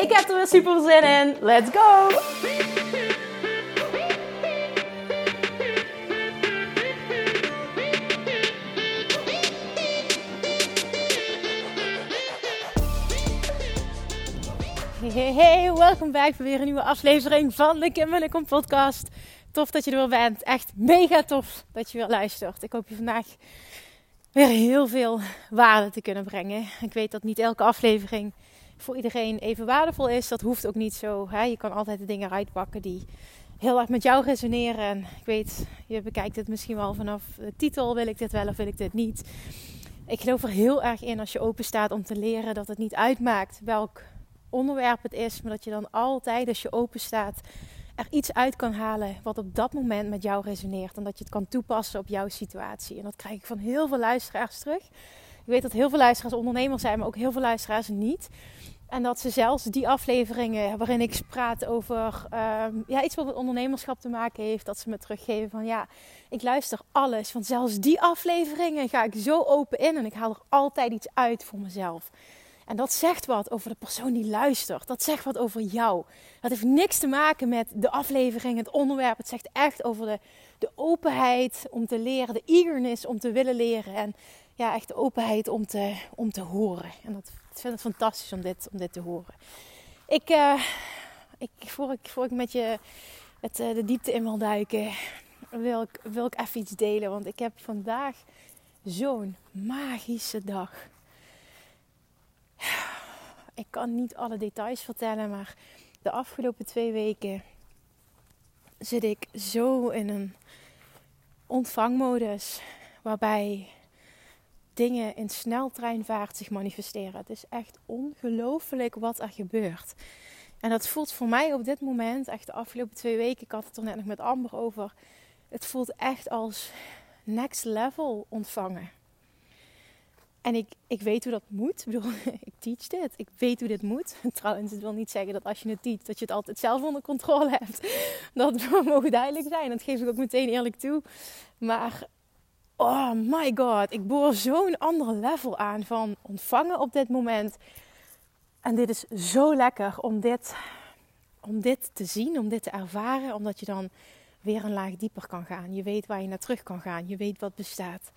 Ik heb er weer super zin in. Let's go! Hey, hey, welkom bij weer een nieuwe aflevering van de Kim en podcast. Tof dat je er weer bent. Echt mega tof dat je weer luistert. Ik hoop je vandaag weer heel veel waarde te kunnen brengen. Ik weet dat niet elke aflevering voor iedereen even waardevol is. Dat hoeft ook niet zo. Hè? Je kan altijd de dingen uitpakken die heel erg met jou resoneren. En ik weet, je bekijkt het misschien wel vanaf de titel. Wil ik dit wel of wil ik dit niet? Ik geloof er heel erg in als je open staat om te leren dat het niet uitmaakt welk onderwerp het is. Maar dat je dan altijd als je open staat er iets uit kan halen wat op dat moment met jou resoneert. En dat je het kan toepassen op jouw situatie. En dat krijg ik van heel veel luisteraars terug. Ik weet dat heel veel luisteraars ondernemers zijn, maar ook heel veel luisteraars niet. En dat ze zelfs die afleveringen waarin ik praat over ehm, ja, iets wat met ondernemerschap te maken heeft, dat ze me teruggeven van ja, ik luister alles. Want zelfs die afleveringen ga ik zo open in en ik haal er altijd iets uit voor mezelf. En dat zegt wat over de persoon die luistert. Dat zegt wat over jou. Dat heeft niks te maken met de aflevering, het onderwerp. Het zegt echt over de, de openheid om te leren, de eagerness om te willen leren. En ja, echt de openheid om te, om te horen. En dat ik vind het fantastisch om dit, om dit te horen. Ik, uh, ik, voor, ik, voor ik met je met, uh, de diepte in wil duiken, wil ik, wil ik even iets delen. Want ik heb vandaag zo'n magische dag. Ik kan niet alle details vertellen, maar de afgelopen twee weken zit ik zo in een ontvangmodus waarbij dingen in sneltreinvaart zich manifesteren. Het is echt ongelooflijk wat er gebeurt. En dat voelt voor mij op dit moment, echt de afgelopen twee weken, ik had het er net nog met Amber over. Het voelt echt als next level ontvangen. En ik, ik weet hoe dat moet. Ik, ik teach dit. Ik weet hoe dit moet. Trouwens, het wil niet zeggen dat als je het teach, dat je het altijd zelf onder controle hebt. Dat mogen duidelijk zijn. Dat geef ik ook meteen eerlijk toe. Maar oh my god, ik boor zo'n ander level aan van ontvangen op dit moment. En dit is zo lekker om dit, om dit te zien, om dit te ervaren, omdat je dan weer een laag dieper kan gaan. Je weet waar je naar terug kan gaan, je weet wat bestaat.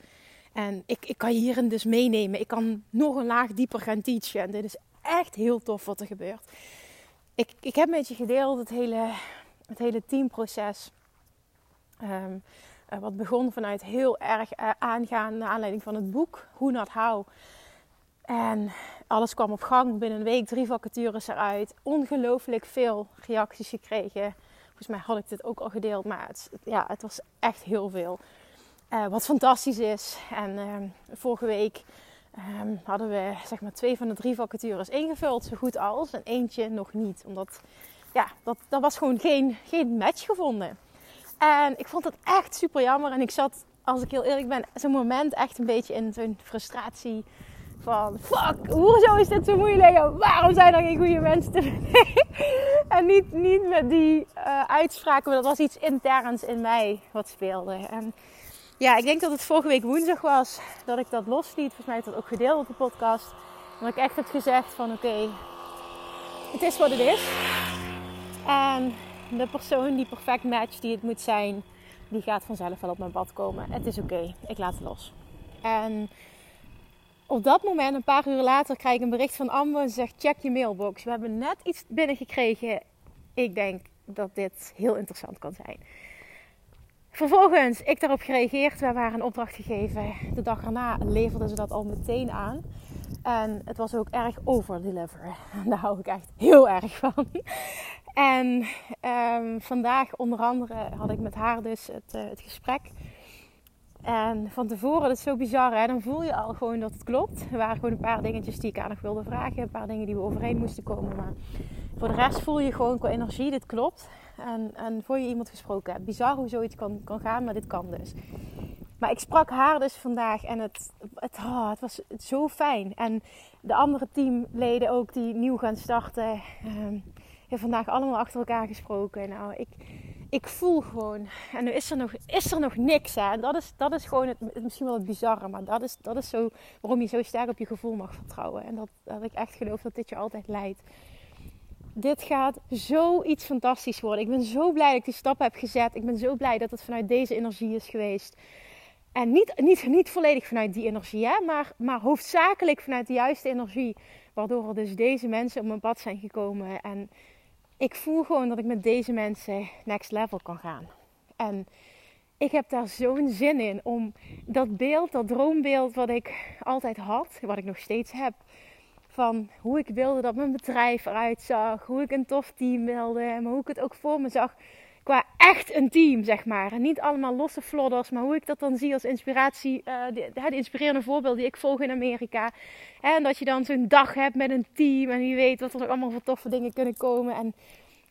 En ik, ik kan je hierin dus meenemen. Ik kan nog een laag dieper gaan teachen. En dit is echt heel tof wat er gebeurt. Ik, ik heb met je gedeeld het hele, het hele teamproces. Um, wat begon vanuit heel erg eh, aangaan naar aanleiding van het boek Hoe Not How. En alles kwam op gang. Binnen een week drie vacatures eruit. Ongelooflijk veel reacties gekregen. Volgens mij had ik dit ook al gedeeld. Maar het, ja, het was echt heel veel. Uh, wat fantastisch is. En vorige week um, hadden we zeg maar twee van de drie vacatures ingevuld. Zo goed als. En eentje nog niet. Omdat ja, dat, dat was gewoon geen, geen match gevonden. En ik vond het echt super jammer. En ik zat, als ik heel eerlijk ben, zo'n moment echt een beetje in zo'n frustratie. Van fuck, hoezo is dit zo moeilijk? waarom zijn er geen goede mensen te En niet, niet met die uh, uitspraken, maar dat was iets interns in mij wat speelde. En ja, ik denk dat het vorige week woensdag was dat ik dat losliet. Volgens mij heb dat ook gedeeld op de podcast. Dat ik echt heb gezegd van oké, het is wat het is. En de persoon die perfect matcht, die het moet zijn, die gaat vanzelf wel op mijn pad komen. Het is oké, ik laat het los. En op dat moment, een paar uur later, krijg ik een bericht van Amber en zegt: check je mailbox. We hebben net iets binnengekregen. Ik denk dat dit heel interessant kan zijn. Vervolgens, ik daarop gereageerd. We waren een opdracht gegeven. De dag erna leverden ze dat al meteen aan. En het was ook erg over-deliveren. Daar hou ik echt heel erg van. En um, vandaag onder andere had ik met haar dus het, uh, het gesprek. En van tevoren, dat is zo bizar, hè? dan voel je al gewoon dat het klopt. Er waren gewoon een paar dingetjes die ik aan nog wilde vragen. Een paar dingen die we overeen moesten komen. Maar voor de rest voel je gewoon qua energie, dit klopt. En, en voor je iemand gesproken hebt. Bizar hoe zoiets kan, kan gaan, maar dit kan dus. Maar ik sprak haar dus vandaag en het, het, oh, het was zo fijn. En de andere teamleden ook die nieuw gaan starten, um, hebben vandaag allemaal achter elkaar gesproken. Nou, ik, ik voel gewoon. En nu is er nog, is er nog niks. Hè? Dat, is, dat is gewoon het, misschien wel het bizarre. Maar dat is, dat is zo waarom je zo sterk op je gevoel mag vertrouwen. En dat, dat ik echt geloof dat dit je altijd leidt. Dit gaat zoiets fantastisch worden. Ik ben zo blij dat ik die stap heb gezet. Ik ben zo blij dat het vanuit deze energie is geweest. En niet, niet, niet volledig vanuit die energie? Maar, maar hoofdzakelijk vanuit de juiste energie. Waardoor er dus deze mensen op mijn pad zijn gekomen. En ik voel gewoon dat ik met deze mensen next level kan gaan. En ik heb daar zo'n zin in om dat beeld, dat droombeeld wat ik altijd had, wat ik nog steeds heb, van hoe ik wilde dat mijn bedrijf eruit zag, hoe ik een tof team wilde, maar hoe ik het ook voor me zag qua echt een team, zeg maar. En niet allemaal losse flodders, maar hoe ik dat dan zie als inspiratie. Uh, de, de, inspirerende voorbeeld die ik volg in Amerika. En dat je dan zo'n dag hebt met een team en wie weet wat er nog allemaal voor toffe dingen kunnen komen. En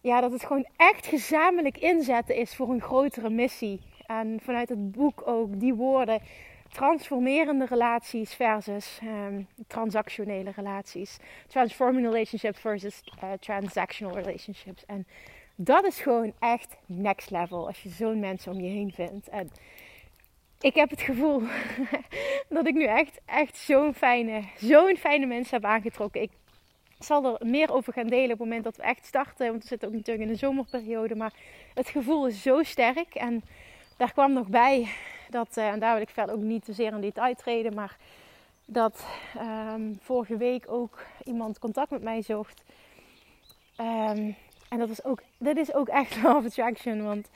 ja, dat het gewoon echt gezamenlijk inzetten is voor een grotere missie. En vanuit het boek ook die woorden. Transformerende relaties versus um, transactionele relaties. Transforming relationships versus uh, transactional relationships. En dat is gewoon echt next level als je zo'n mensen om je heen vindt. En ik heb het gevoel dat ik nu echt, echt zo'n fijne, zo'n fijne mensen heb aangetrokken. Ik zal er meer over gaan delen op het moment dat we echt starten. Want we zitten ook natuurlijk in de zomerperiode. Maar het gevoel is zo sterk. En daar kwam nog bij dat, eh, en daar wil ik verder ook niet te zeer in detail treden. Maar dat um, vorige week ook iemand contact met mij zocht. Um, en dat is ook, dat is ook echt love attraction. Want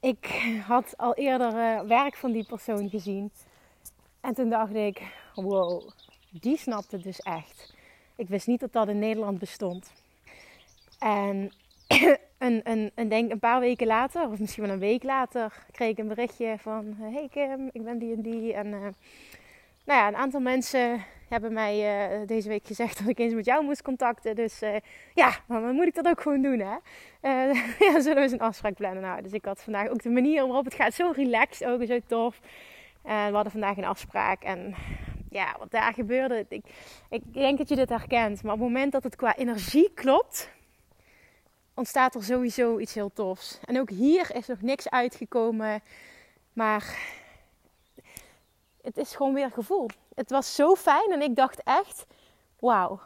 ik had al eerder uh, werk van die persoon gezien. En toen dacht ik, wow, die snapte het dus echt. Ik wist niet dat dat in Nederland bestond. En een, een, een, denk een paar weken later, of misschien wel een week later, kreeg ik een berichtje van... Hey Kim, ik ben die en die. En uh, nou ja, een aantal mensen hebben mij uh, deze week gezegd dat ik eens met jou moest contacten. Dus uh, ja, dan moet ik dat ook gewoon doen, hè? Uh, ja, zullen we eens een afspraak plannen? Nou, dus ik had vandaag ook de manier waarop het gaat zo relaxed, ook zo tof. En we hadden vandaag een afspraak en ja, wat daar gebeurde, ik, ik denk dat je dit herkent. Maar op het moment dat het qua energie klopt, ontstaat er sowieso iets heel tofs. En ook hier is nog niks uitgekomen, maar het is gewoon weer gevoel. Het was zo fijn en ik dacht echt, wauw,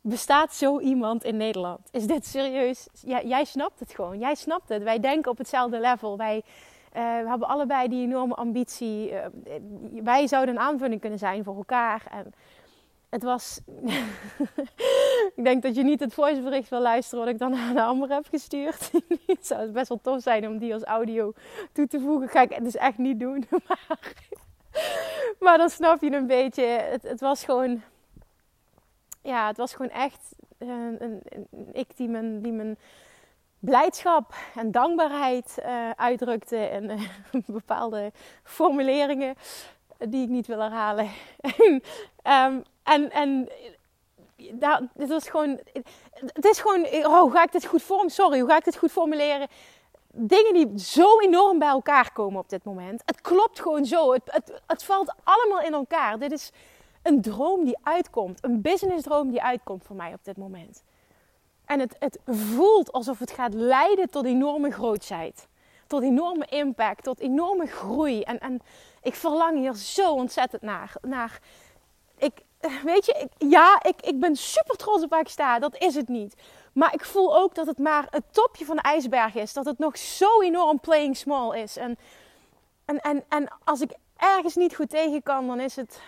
bestaat zo iemand in Nederland? Is dit serieus? Ja, jij snapt het gewoon. Jij snapt het. Wij denken op hetzelfde level. Wij uh, we hebben allebei die enorme ambitie. Uh, wij zouden een aanvulling kunnen zijn voor elkaar. En het was. ik denk dat je niet het voicebericht wil luisteren wat ik dan aan de Amber heb gestuurd. het zou best wel tof zijn om die als audio toe te voegen. Ga ik dus echt niet doen. maar maar dan snap je een beetje. Het, het, was gewoon. Ja, het was gewoon echt een, een, een ik die mijn, die mijn blijdschap en dankbaarheid uh, uitdrukte. En uh, bepaalde formuleringen die ik niet wil herhalen. um, en en daar, dit was gewoon. Het is gewoon. Oh, hoe ga ik dit goed vorm? Sorry, hoe ga ik dit goed formuleren? Dingen die zo enorm bij elkaar komen op dit moment. Het klopt gewoon zo. Het, het, het valt allemaal in elkaar. Dit is een droom die uitkomt. Een businessdroom die uitkomt voor mij op dit moment. En het, het voelt alsof het gaat leiden tot enorme grootheid. Tot enorme impact, tot enorme groei. En, en ik verlang hier zo ontzettend naar. naar ik, weet je, ik, ja, ik, ik ben super trots op waar ik sta. Dat is het niet. Maar ik voel ook dat het maar het topje van de ijsberg is. Dat het nog zo enorm playing small is. En, en, en, en als ik ergens niet goed tegen kan, dan is het...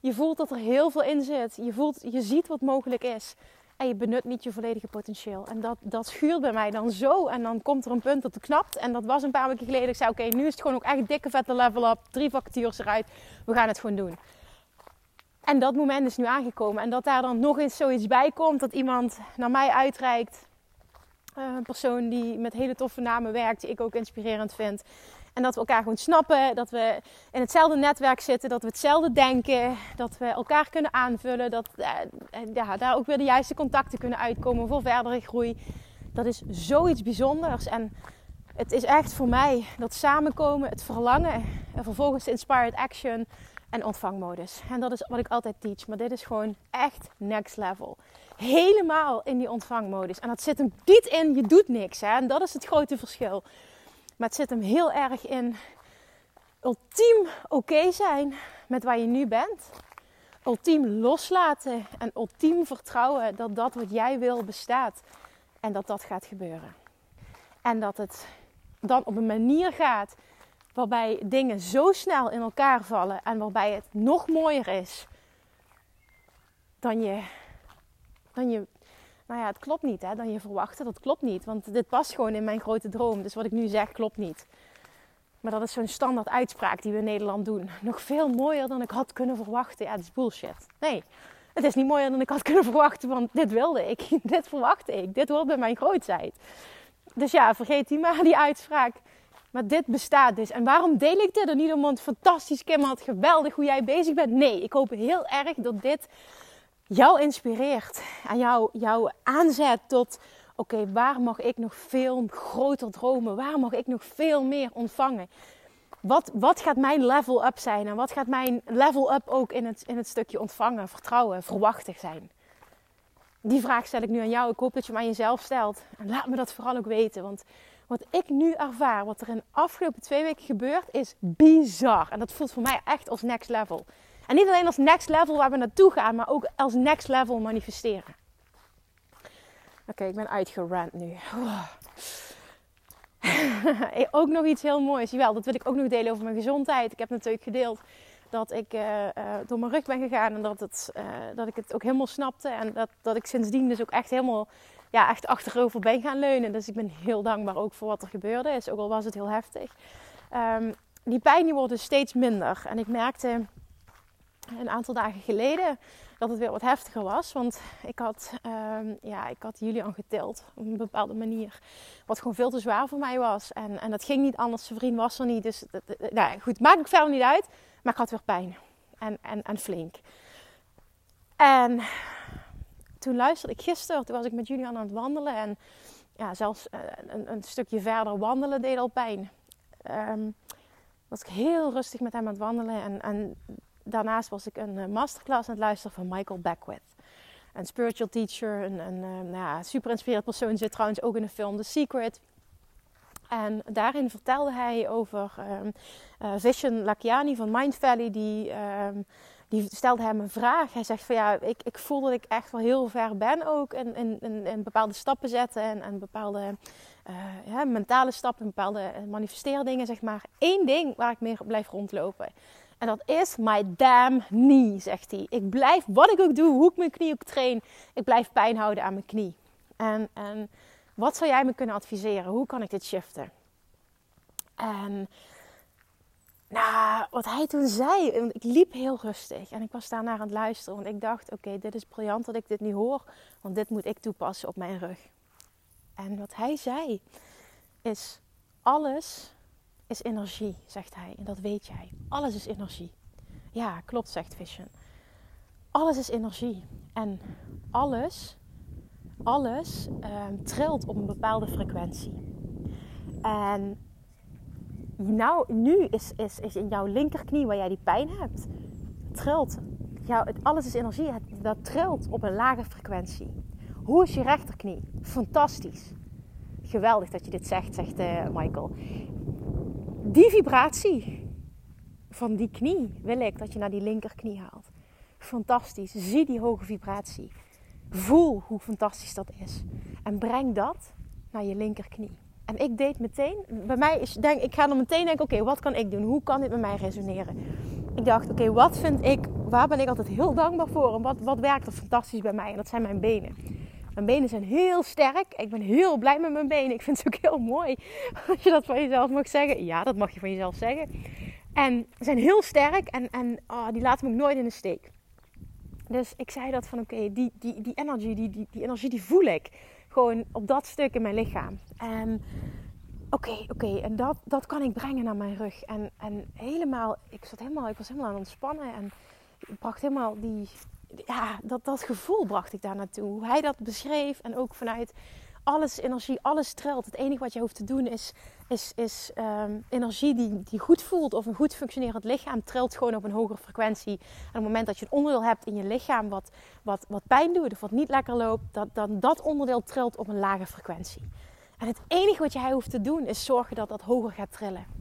Je voelt dat er heel veel in zit. Je, voelt, je ziet wat mogelijk is. En je benut niet je volledige potentieel. En dat, dat schuurt bij mij dan zo. En dan komt er een punt dat het knapt. En dat was een paar weken geleden. Ik zei, oké, nu is het gewoon ook echt dikke vette level up. Drie vacatures eruit. We gaan het gewoon doen. En dat moment is nu aangekomen. En dat daar dan nog eens zoiets bij komt. Dat iemand naar mij uitreikt. een persoon die met hele toffe namen werkt, die ik ook inspirerend vind. En dat we elkaar gewoon snappen, dat we in hetzelfde netwerk zitten, dat we hetzelfde denken, dat we elkaar kunnen aanvullen, dat uh, ja, daar ook weer de juiste contacten kunnen uitkomen voor verdere groei. Dat is zoiets bijzonders. En het is echt voor mij dat samenkomen, het verlangen en vervolgens de inspired action en ontvangmodus. En dat is wat ik altijd teach. Maar dit is gewoon echt next level. Helemaal in die ontvangmodus. En dat zit hem niet in, je doet niks. Hè? En dat is het grote verschil. Maar het zit hem heel erg in ultiem oké zijn met waar je nu bent. Ultiem loslaten en ultiem vertrouwen dat dat wat jij wil bestaat. En dat dat gaat gebeuren. En dat het dan op een manier gaat waarbij dingen zo snel in elkaar vallen en waarbij het nog mooier is dan je, dan je nou ja, het klopt niet hè, dan je verwachtte. Dat klopt niet, want dit past gewoon in mijn grote droom. Dus wat ik nu zeg klopt niet. Maar dat is zo'n standaard uitspraak die we in Nederland doen. Nog veel mooier dan ik had kunnen verwachten. Ja, dat is bullshit. Nee, het is niet mooier dan ik had kunnen verwachten, want dit wilde ik. dit verwachtte ik. Dit hoort bij mijn grootheid. Dus ja, vergeet die maar, die uitspraak. Maar dit bestaat dus. En waarom deel ik dit? Er niet omdat fantastisch, Kim, had geweldig hoe jij bezig bent. Nee, ik hoop heel erg dat dit jou inspireert. En jou, jou aanzet tot, oké, waar mag ik nog veel groter dromen? Waar mag ik nog veel meer ontvangen? Wat, wat gaat mijn level up zijn? En wat gaat mijn level up ook in het, in het stukje ontvangen, vertrouwen, verwachtig zijn? Die vraag stel ik nu aan jou. Ik hoop dat je hem aan jezelf stelt. En laat me dat vooral ook weten. Want wat ik nu ervaar, wat er in de afgelopen twee weken gebeurt, is bizar. En dat voelt voor mij echt als next level. En niet alleen als next level waar we naartoe gaan, maar ook als next level manifesteren. Oké, ik ben uitgerand nu. ook nog iets heel moois. Jawel, dat wil ik ook nog delen over mijn gezondheid. Ik heb natuurlijk gedeeld dat ik uh, uh, door mijn rug ben gegaan en dat, het, uh, dat ik het ook helemaal snapte. En dat, dat ik sindsdien dus ook echt helemaal ja, echt achterover ben gaan leunen. Dus ik ben heel dankbaar ook voor wat er gebeurde is, ook al was het heel heftig. Um, die pijn die wordt dus steeds minder. En ik merkte een aantal dagen geleden dat het weer wat heftiger was. Want ik had, um, ja, ik had Julian getild op een bepaalde manier. Wat gewoon veel te zwaar voor mij was. En, en dat ging niet anders. Zijn vriend was er niet. Dus nou, goed, maakt ook verder niet uit. Maar ik had weer pijn. En, en, en flink. En toen luisterde ik gisteren. Toen was ik met Julian aan het wandelen. En ja, zelfs eh, een, een stukje verder wandelen deed al pijn. Um, was ik heel rustig met hem aan het wandelen. En, en daarnaast was ik een eh, masterclass aan het luisteren van Michael Beckwith. Een spiritual teacher, een, een, eh, nou ja, super inspirerend persoon. Zit trouwens ook in de film The Secret. En daarin vertelde hij over um, uh, Vishen Lakiani van Mind Valley. Die, um, die stelde hem een vraag. Hij zegt van ja, ik, ik voel dat ik echt wel heel ver ben ook. In, in, in, bepaalde stappen zetten en, en bepaalde uh, ja, mentale stappen, bepaalde manifesteerdingen zeg maar. Eén ding waar ik meer blijf rondlopen. En dat is my damn knee, zegt hij. Ik blijf, wat ik ook doe, hoe ik mijn knie ook train, ik blijf pijn houden aan mijn knie. En, en wat zou jij me kunnen adviseren? Hoe kan ik dit shiften? En nou, wat hij toen zei, ik liep heel rustig en ik was daarnaar aan het luisteren. Want ik dacht, oké, dit is briljant dat ik dit nu hoor, want dit moet ik toepassen op mijn rug. En wat hij zei is, alles is energie, zegt hij. En dat weet jij. Alles is energie. Ja, klopt, zegt Vision. Alles is energie. En alles, alles ehm, trilt op een bepaalde frequentie. En nou, nu is, is, is in jouw linkerknie waar jij die pijn hebt, trilt. Jouw, het, alles is energie. Dat trilt op een lage frequentie. Hoe is je rechterknie? Fantastisch. Geweldig dat je dit zegt, zegt uh, Michael die vibratie van die knie wil ik dat je naar die linkerknie haalt. Fantastisch. Zie die hoge vibratie. Voel hoe fantastisch dat is. En breng dat naar je linkerknie. En ik deed meteen, bij mij is, denk, ik ga dan meteen denken, oké, wat kan ik doen? Hoe kan dit met mij resoneren? Ik dacht, oké, wat vind ik, waar ben ik altijd heel dankbaar voor? En wat, wat werkt er fantastisch bij mij? En dat zijn mijn benen. Mijn benen zijn heel sterk. Ik ben heel blij met mijn benen. Ik vind het ook heel mooi als je dat van jezelf mag zeggen. Ja, dat mag je van jezelf zeggen. En ze zijn heel sterk en, en oh, die laten me ook nooit in de steek. Dus ik zei dat van oké, die, die, die energy, die, die, die energie die voel ik. Gewoon op dat stuk in mijn lichaam. En oké, oké, en dat, dat kan ik brengen naar mijn rug. En, en helemaal, ik, zat helemaal, ik was helemaal aan het ontspannen en ik bracht helemaal die, ja, dat, dat gevoel bracht ik daar naartoe. Hoe hij dat beschreef en ook vanuit alles energie, alles trilt. Het enige wat je hoeft te doen is, is, is um, energie die, die goed voelt of een goed functionerend lichaam trilt gewoon op een hogere frequentie. En op het moment dat je een onderdeel hebt in je lichaam wat, wat, wat pijn doet of wat niet lekker loopt, dat, dan dat onderdeel trilt op een lage frequentie. En het enige wat jij hoeft te doen is zorgen dat dat hoger gaat trillen.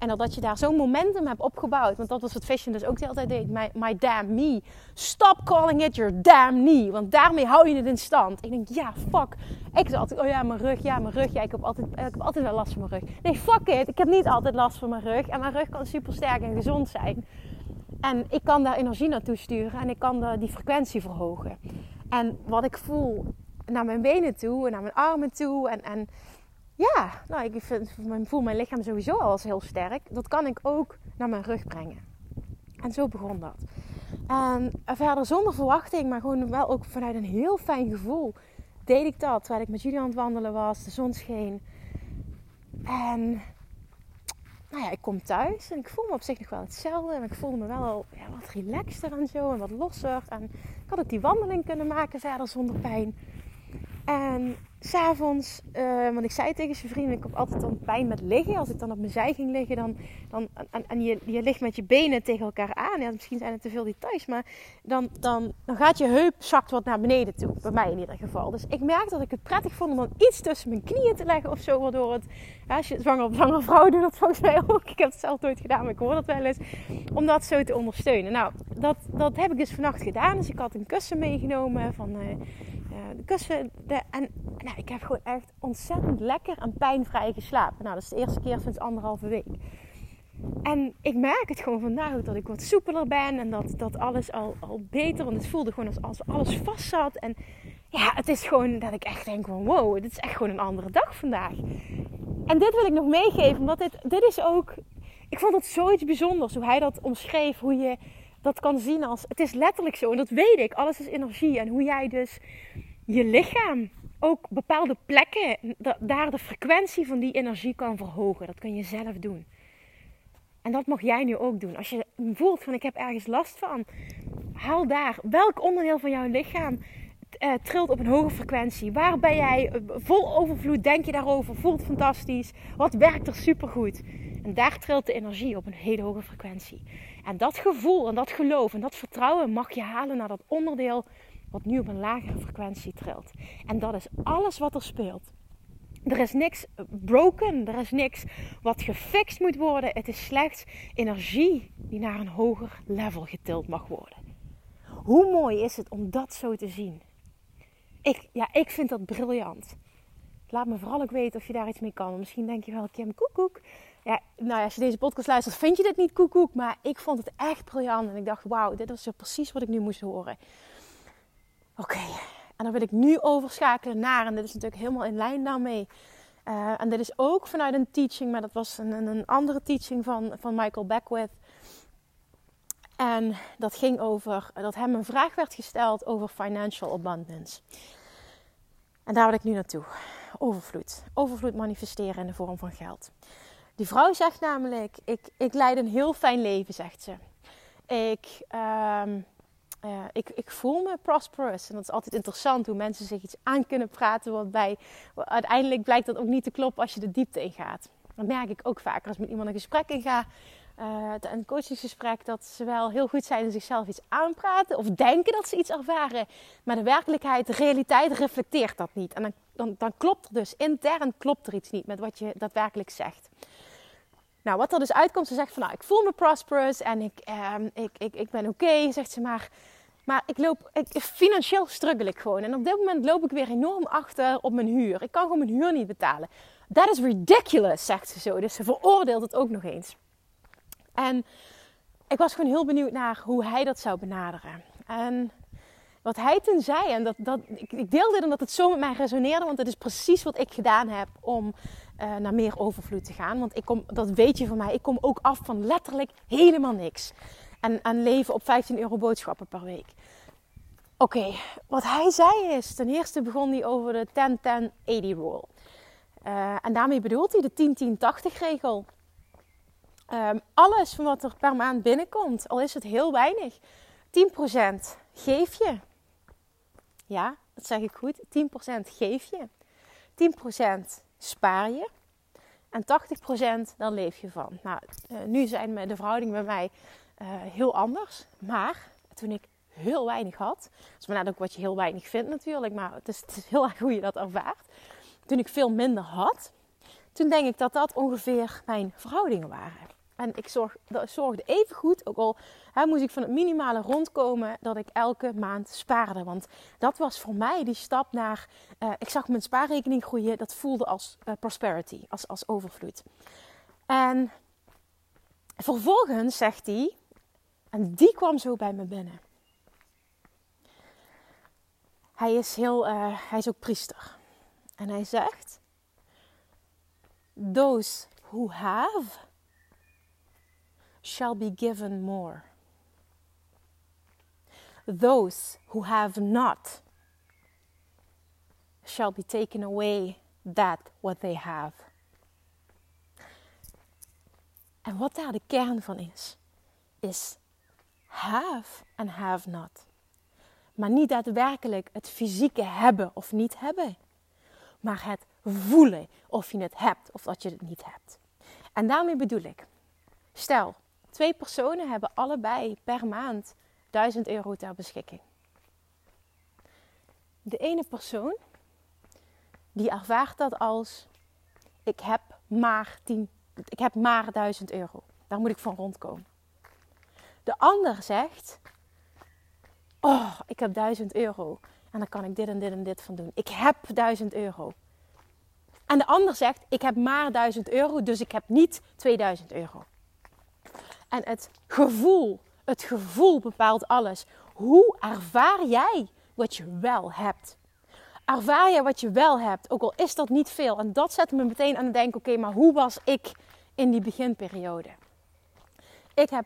En dat je daar zo'n momentum hebt opgebouwd. Want dat was wat Vision dus ook de hele tijd deed. My, my damn knee. Stop calling it your damn knee. Want daarmee hou je het in stand. Ik denk, ja, fuck. Ik zei altijd, oh ja, mijn rug, ja, mijn rug. Ja, ik heb altijd, ik heb altijd wel last van mijn rug. Nee, fuck it. Ik heb niet altijd last van mijn rug. En mijn rug kan super sterk en gezond zijn. En ik kan daar energie naartoe sturen. En ik kan de, die frequentie verhogen. En wat ik voel naar mijn benen toe en naar mijn armen toe. En, en ja, nou, ik vind, voel mijn lichaam sowieso al als heel sterk. Dat kan ik ook naar mijn rug brengen. En zo begon dat. En verder zonder verwachting, maar gewoon wel ook vanuit een heel fijn gevoel deed ik dat. Terwijl ik met jullie aan het wandelen was, de zon scheen. En nou ja, ik kom thuis en ik voel me op zich nog wel hetzelfde. En ik voelde me wel ja, wat relaxter en zo en wat losser. En ik had ook die wandeling kunnen maken verder zonder pijn. En s'avonds, uh, want ik zei tegen zijn vrienden, ik heb altijd dan pijn met liggen. Als ik dan op mijn zij ging liggen, dan, dan, en, en je, je ligt met je benen tegen elkaar aan. Ja, misschien zijn het te veel details, maar dan, dan, dan gaat je heup zakt wat naar beneden toe. Bij mij in ieder geval. Dus ik merk dat ik het prettig vond om dan iets tussen mijn knieën te leggen of zo. Waardoor het, als je zwanger op zwangere vrouw doet dat volgens mij ook. Ik heb het zelf nooit gedaan, maar ik hoor dat wel eens. Om dat zo te ondersteunen. Nou, dat, dat heb ik dus vannacht gedaan. Dus ik had een kussen meegenomen van... Uh, de kussen. De, en nou, ik heb gewoon echt ontzettend lekker en pijnvrij geslapen. Nou, dat is de eerste keer sinds anderhalve week. En ik merk het gewoon vandaag dat ik wat soepeler ben en dat, dat alles al, al beter. Want het voelde gewoon als, alles vast zat. En ja, het is gewoon dat ik echt denk van wow, dit is echt gewoon een andere dag vandaag. En dit wil ik nog meegeven, omdat dit, dit is ook... Ik vond het zoiets bijzonders hoe hij dat omschreef. Hoe je dat kan zien als... Het is letterlijk zo en dat weet ik. Alles is energie. En hoe jij dus je lichaam ook bepaalde plekken, daar de frequentie van die energie kan verhogen. Dat kun je zelf doen. En dat mag jij nu ook doen. Als je voelt van ik heb ergens last van, haal daar welk onderdeel van jouw lichaam uh, trilt op een hoge frequentie. Waar ben jij eh, vol overvloed? Denk je daarover? Voelt fantastisch? Wat werkt er supergoed? En daar trilt de energie op een hele hoge frequentie. En dat gevoel en dat geloof en dat vertrouwen mag je halen naar dat onderdeel wat nu op een lagere frequentie trilt. En dat is alles wat er speelt. Er is niks broken, er is niks wat gefixt moet worden. Het is slechts energie die naar een hoger level getild mag worden. Hoe mooi is het om dat zo te zien? Ik, ja, ik vind dat briljant. Laat me vooral ook weten of je daar iets mee kan. Misschien denk je wel, Kim, koekoek. Ja, nou als je deze podcast luistert, vind je dit niet koekoek. Maar ik vond het echt briljant. En ik dacht, wauw, dit was precies wat ik nu moest horen. Oké, en dan wil ik nu overschakelen naar, en dit is natuurlijk helemaal in lijn daarmee. Uh, en dit is ook vanuit een teaching, maar dat was een, een andere teaching van, van Michael Beckwith. En dat ging over dat hem een vraag werd gesteld over financial abundance. En daar wil ik nu naartoe. Overvloed. Overvloed manifesteren in de vorm van geld. Die vrouw zegt namelijk: Ik, ik leid een heel fijn leven, zegt ze. Ik, um, uh, ik, ik voel me prosperous. En dat is altijd interessant hoe mensen zich iets aan kunnen praten. Wat bij, uiteindelijk blijkt dat ook niet te kloppen als je de diepte ingaat. Dat merk ik ook vaker als ik met iemand een gesprek inga. Uh, een coachingsgesprek dat ze wel heel goed zijn in zichzelf iets aanpraten of denken dat ze iets ervaren, maar de werkelijkheid, de realiteit reflecteert dat niet. En dan, dan, dan klopt er dus intern klopt er iets niet met wat je daadwerkelijk zegt. Nou, wat er dus uitkomt, ze zegt van nou, ik voel me prosperous en ik, ehm, ik, ik, ik ben oké, zegt ze maar. Maar ik loop, ik, financieel struggle ik gewoon. En op dit moment loop ik weer enorm achter op mijn huur. Ik kan gewoon mijn huur niet betalen. That is ridiculous, zegt ze zo. Dus ze veroordeelt het ook nog eens. En ik was gewoon heel benieuwd naar hoe hij dat zou benaderen. En wat hij toen zei, en dat, dat, ik, ik deel dit omdat het zo met mij resoneerde, want het is precies wat ik gedaan heb om uh, naar meer overvloed te gaan. Want ik kom, dat weet je van mij, ik kom ook af van letterlijk helemaal niks. En aan leven op 15 euro boodschappen per week. Oké, wat hij zei is, ten eerste begon hij over de 10-10-80 rule. Uh, en daarmee bedoelt hij de 10-10-80 regel. Um, alles van wat er per maand binnenkomt, al is het heel weinig, 10% geef je. Ja, dat zeg ik goed. 10% geef je. 10% spaar je. En 80% dan leef je van. Nou, uh, nu zijn de verhoudingen bij mij uh, heel anders. Maar toen ik heel weinig had. Dat is maar net ook wat je heel weinig vindt natuurlijk. Maar het is, het is heel erg hoe je dat ervaart. Toen ik veel minder had. Toen denk ik dat dat ongeveer mijn verhoudingen waren. En ik zorg, zorgde even goed, ook al hè, moest ik van het minimale rondkomen, dat ik elke maand spaarde. Want dat was voor mij die stap naar, uh, ik zag mijn spaarrekening groeien, dat voelde als uh, prosperity, als, als overvloed. En vervolgens zegt hij, en die kwam zo bij me binnen. Hij is, heel, uh, hij is ook priester. En hij zegt, those who have shall be given more. Those who have not shall be taken away that what they have. En wat daar de kern van is, is have en have not. Maar niet daadwerkelijk het fysieke hebben of niet hebben. Maar het voelen of je het hebt of dat je het niet hebt. En daarmee bedoel ik, stel, twee personen hebben allebei per maand 1000 euro ter beschikking. De ene persoon die ervaart dat als ik heb maar 10, ik heb maar 1000 euro. Daar moet ik van rondkomen. De ander zegt, oh, ik heb 1000 euro en dan kan ik dit en dit en dit van doen. Ik heb 1000 euro. En de ander zegt, ik heb maar 1000 euro, dus ik heb niet 2000 euro. En het gevoel, het gevoel bepaalt alles. Hoe ervaar jij wat je wel hebt? Ervaar je wat je wel hebt, ook al is dat niet veel. En dat zet me meteen aan het denken, oké, maar hoe was ik in die beginperiode? Ik heb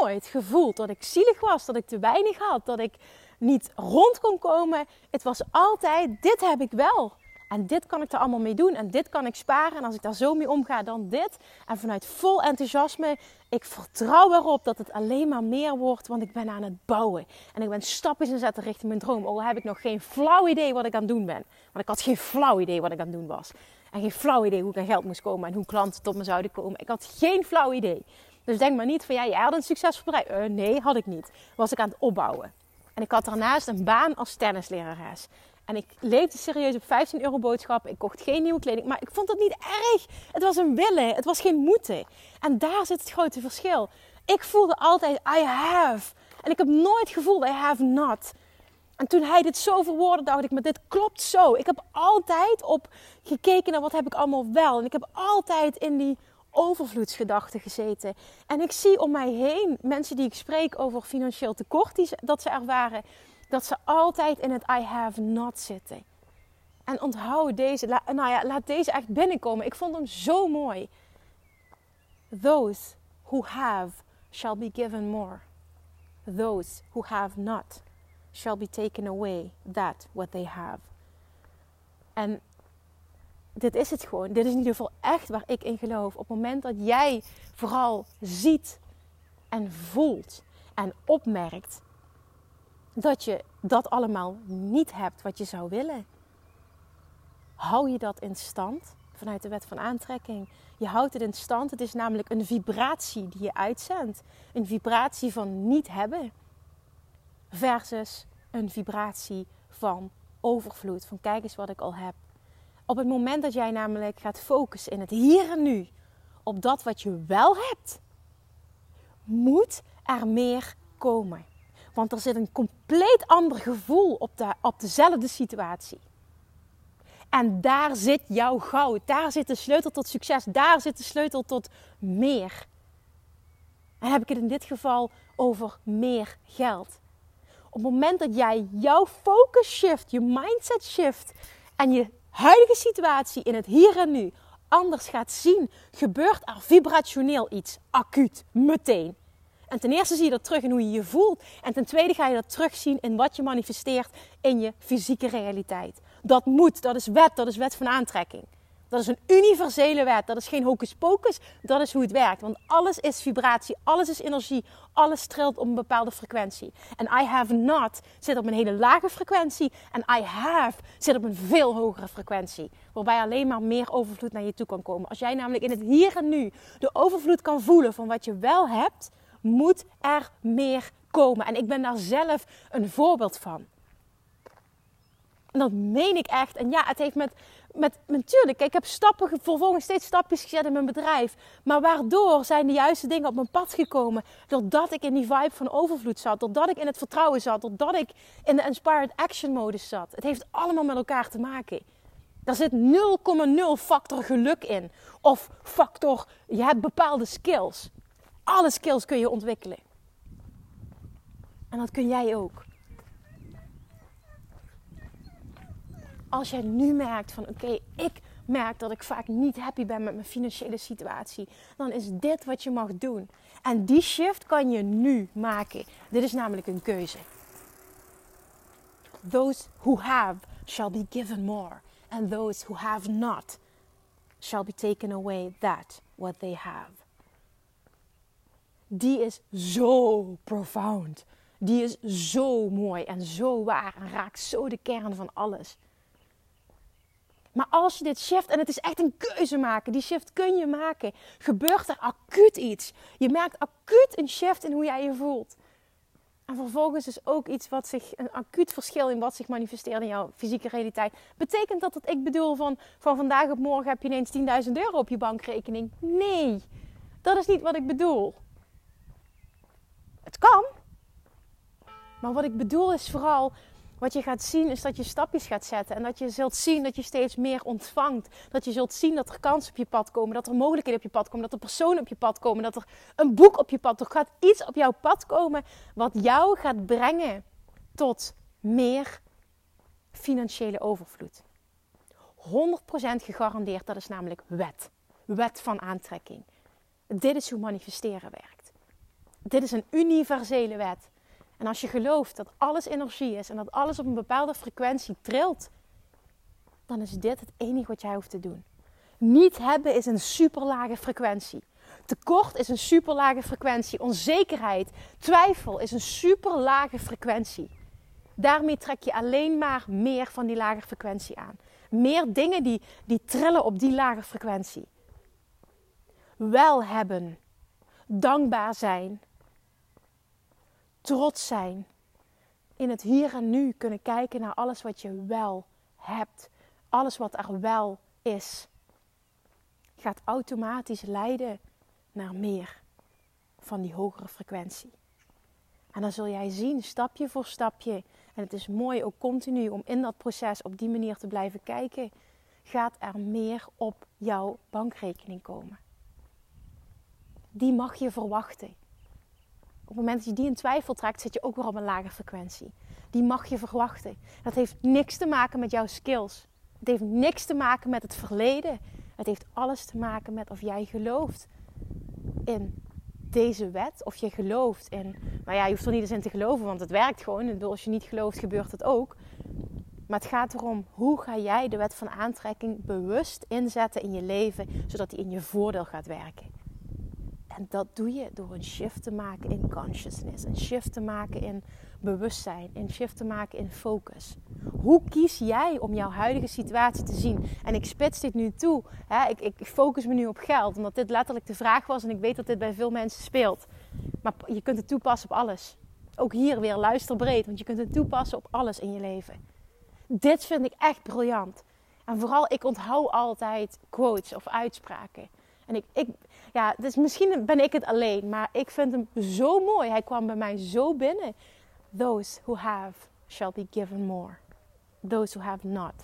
nooit gevoeld dat ik zielig was, dat ik te weinig had, dat ik niet rond kon komen. Het was altijd, dit heb ik wel. En dit kan ik er allemaal mee doen. En dit kan ik sparen. En als ik daar zo mee omga, dan dit. En vanuit vol enthousiasme, ik vertrouw erop dat het alleen maar meer wordt. Want ik ben aan het bouwen. En ik ben stapjes aan zetten richting mijn droom. Al heb ik nog geen flauw idee wat ik aan het doen ben. Want ik had geen flauw idee wat ik aan het doen was. En geen flauw idee hoe ik aan geld moest komen. En hoe klanten tot me zouden komen. Ik had geen flauw idee. Dus denk maar niet van, ja, jij had een succesvol. Uh, nee, had ik niet. Was ik aan het opbouwen. En ik had daarnaast een baan als tennislerares. En ik leefde serieus op 15 euro boodschappen. Ik kocht geen nieuwe kleding. Maar ik vond dat niet erg. Het was een willen. Het was geen moeten. En daar zit het grote verschil. Ik voelde altijd I have. En ik heb nooit gevoeld I have not. En toen hij dit zo verwoordde, dacht ik, maar dit klopt zo. Ik heb altijd op gekeken naar wat heb ik allemaal wel. En ik heb altijd in die overvloedsgedachten gezeten. En ik zie om mij heen mensen die ik spreek over financieel tekort die, dat ze ervaren dat ze altijd in het I have not zitten. En onthoud deze, nou ja, laat deze echt binnenkomen. Ik vond hem zo mooi. Those who have shall be given more. Those who have not shall be taken away that what they have. En dit is het gewoon. Dit is in ieder geval echt waar ik in geloof. Op het moment dat jij vooral ziet en voelt en opmerkt dat je dat allemaal niet hebt wat je zou willen. Hou je dat in stand vanuit de wet van aantrekking? Je houdt het in stand. Het is namelijk een vibratie die je uitzendt. Een vibratie van niet hebben. Versus een vibratie van overvloed. Van kijk eens wat ik al heb. Op het moment dat jij namelijk gaat focussen in het hier en nu. Op dat wat je wel hebt. Moet er meer komen. Want er zit een compleet ander gevoel op, de, op dezelfde situatie. En daar zit jouw goud. Daar zit de sleutel tot succes. Daar zit de sleutel tot meer. En heb ik het in dit geval over meer geld. Op het moment dat jij jouw focus shift, je mindset shift en je huidige situatie in het hier en nu anders gaat zien, gebeurt er vibrationeel iets acuut, meteen. En ten eerste zie je dat terug in hoe je je voelt. En ten tweede ga je dat terugzien in wat je manifesteert in je fysieke realiteit. Dat moet, dat is wet, dat is wet van aantrekking. Dat is een universele wet. Dat is geen hocus pocus. Dat is hoe het werkt. Want alles is vibratie, alles is energie, alles trilt op een bepaalde frequentie. En I have not zit op een hele lage frequentie. En I have zit op een veel hogere frequentie. Waarbij alleen maar meer overvloed naar je toe kan komen. Als jij namelijk in het hier en nu de overvloed kan voelen van wat je wel hebt, moet er meer komen. En ik ben daar zelf een voorbeeld van. En dat meen ik echt. En ja, het heeft met met, natuurlijk, ik heb stappen, vervolgens steeds stapjes gezet in mijn bedrijf. Maar waardoor zijn de juiste dingen op mijn pad gekomen? Doordat ik in die vibe van overvloed zat. Doordat ik in het vertrouwen zat. Doordat ik in de inspired action modus zat. Het heeft allemaal met elkaar te maken. Daar zit 0,0 factor geluk in. Of factor, je hebt bepaalde skills. Alle skills kun je ontwikkelen. En dat kun jij ook. als jij nu merkt van oké, ik merk dat ik vaak niet happy ben met mijn financiële situatie, dan is dit wat je mag doen. En die shift kan je nu maken. Dit is namelijk een keuze. Those who have shall be given more, and those who have not shall be taken away that what they have. Die is zo profound. Die is zo mooi en zo waar en raakt zo de kern van alles. Maar als je dit shift, en het is echt een keuze maken, die shift kun je maken, gebeurt er acuut iets. Je merkt acuut een shift in hoe jij je voelt. En vervolgens is ook iets wat zich, een acuut verschil in wat zich manifesteert in jouw fysieke realiteit. Betekent dat dat ik bedoel van, van vandaag op morgen heb je ineens 10.000 euro op je bankrekening? Nee, dat is niet wat ik bedoel. Kan. Maar wat ik bedoel is vooral wat je gaat zien is dat je stapjes gaat zetten. En dat je zult zien dat je steeds meer ontvangt. Dat je zult zien dat er kansen op je pad komen. Dat er mogelijkheden op je pad komen. Dat er personen op je pad komen. Dat er een boek op je pad. Er gaat iets op jouw pad komen wat jou gaat brengen tot meer financiële overvloed. 100% gegarandeerd, dat is namelijk wet. Wet van aantrekking. Dit is hoe manifesteren werkt. Dit is een universele wet. En als je gelooft dat alles energie is en dat alles op een bepaalde frequentie trilt, dan is dit het enige wat jij hoeft te doen. Niet hebben is een superlage frequentie. Tekort is een superlage frequentie. Onzekerheid, twijfel is een superlage frequentie. Daarmee trek je alleen maar meer van die lage frequentie aan. Meer dingen die, die trillen op die lage frequentie. Wel hebben, dankbaar zijn, trots zijn. In het hier en nu kunnen kijken naar alles wat je wel hebt. Alles wat er wel is. Gaat automatisch leiden naar meer van die hogere frequentie. En dan zul jij zien, stapje voor stapje. En het is mooi ook continu om in dat proces op die manier te blijven kijken. Gaat er meer op jouw bankrekening komen? Die mag je verwachten. Op het moment dat je die in twijfel trekt, zit je ook weer op een lage frequentie. Die mag je verwachten. Dat heeft niks te maken met jouw skills. Het heeft niks te maken met het verleden. Het heeft alles te maken met of jij gelooft in deze wet. Of je gelooft in. Nou ja, je hoeft er niet eens in te geloven, want het werkt gewoon. als je niet gelooft, gebeurt het ook. Maar het gaat erom hoe ga jij de wet van aantrekking bewust inzetten in je leven, zodat die in je voordeel gaat werken. En dat doe je door een shift te maken in consciousness, een shift te maken in bewustzijn, een shift te maken in focus. Hoe kies jij om jouw huidige situatie te zien? En ik spits dit nu toe. Hè? Ik, ik focus me nu op geld, omdat dit letterlijk de vraag was en ik weet dat dit bij veel mensen speelt. Maar je kunt het toepassen op alles. Ook hier weer luister breed, want je kunt het toepassen op alles in je leven. Dit vind ik echt briljant. En vooral, ik onthoud altijd quotes of uitspraken. En ik, ik, ja, dus misschien ben ik het alleen, maar ik vind hem zo mooi. Hij kwam bij mij zo binnen. Those who have shall be given more. Those who have not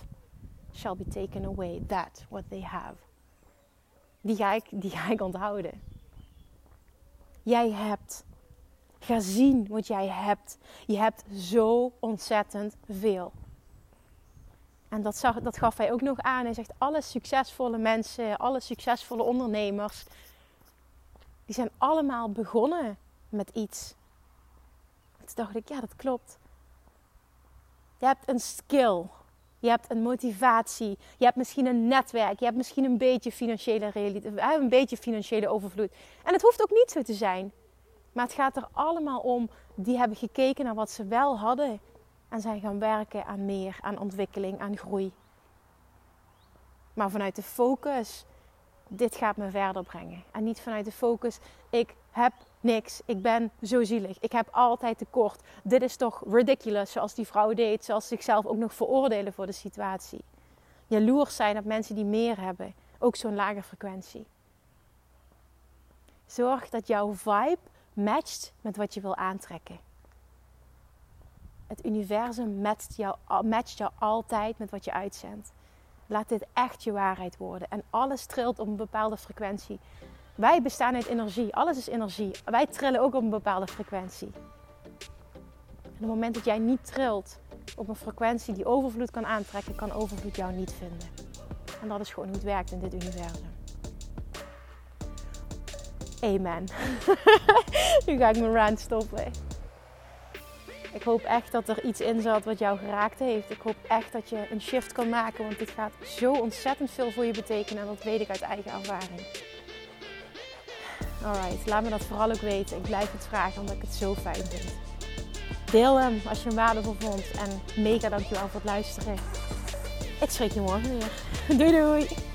shall be taken away that what they have. Die ga ik, die ga ik onthouden. Jij hebt. Ga zien wat jij hebt. Je hebt zo ontzettend veel. En dat, zag, dat gaf hij ook nog aan. Hij zegt: alle succesvolle mensen, alle succesvolle ondernemers, die zijn allemaal begonnen met iets. Toen dacht ik, ja, dat klopt. Je hebt een skill. Je hebt een motivatie. Je hebt misschien een netwerk. Je hebt misschien een beetje financiële, eh, een beetje financiële overvloed. En het hoeft ook niet zo te zijn. Maar het gaat er allemaal om. Die hebben gekeken naar wat ze wel hadden. En zijn gaan werken aan meer, aan ontwikkeling, aan groei. Maar vanuit de focus, dit gaat me verder brengen. En niet vanuit de focus, ik heb niks, ik ben zo zielig, ik heb altijd tekort. Dit is toch ridiculous, zoals die vrouw deed, zoals zichzelf ook nog veroordelen voor de situatie. Jaloers zijn op mensen die meer hebben, ook zo'n lage frequentie. Zorg dat jouw vibe matcht met wat je wil aantrekken. Het universum matcht jou, matcht jou altijd met wat je uitzendt. Laat dit echt je waarheid worden. En alles trilt op een bepaalde frequentie. Wij bestaan uit energie. Alles is energie. Wij trillen ook op een bepaalde frequentie. En op het moment dat jij niet trilt op een frequentie die overvloed kan aantrekken, kan overvloed jou niet vinden. En dat is gewoon hoe het werkt in dit universum. Amen. nu ga ik mijn rant stoppen. Ik hoop echt dat er iets in zat wat jou geraakt heeft. Ik hoop echt dat je een shift kan maken, want dit gaat zo ontzettend veel voor je betekenen en dat weet ik uit eigen ervaring. Alright, laat me dat vooral ook weten. Ik blijf het vragen omdat ik het zo fijn vind. Deel hem als je hem waardevol vond en mega dankjewel voor het luisteren. Ik spreek je morgen weer. Doei doei!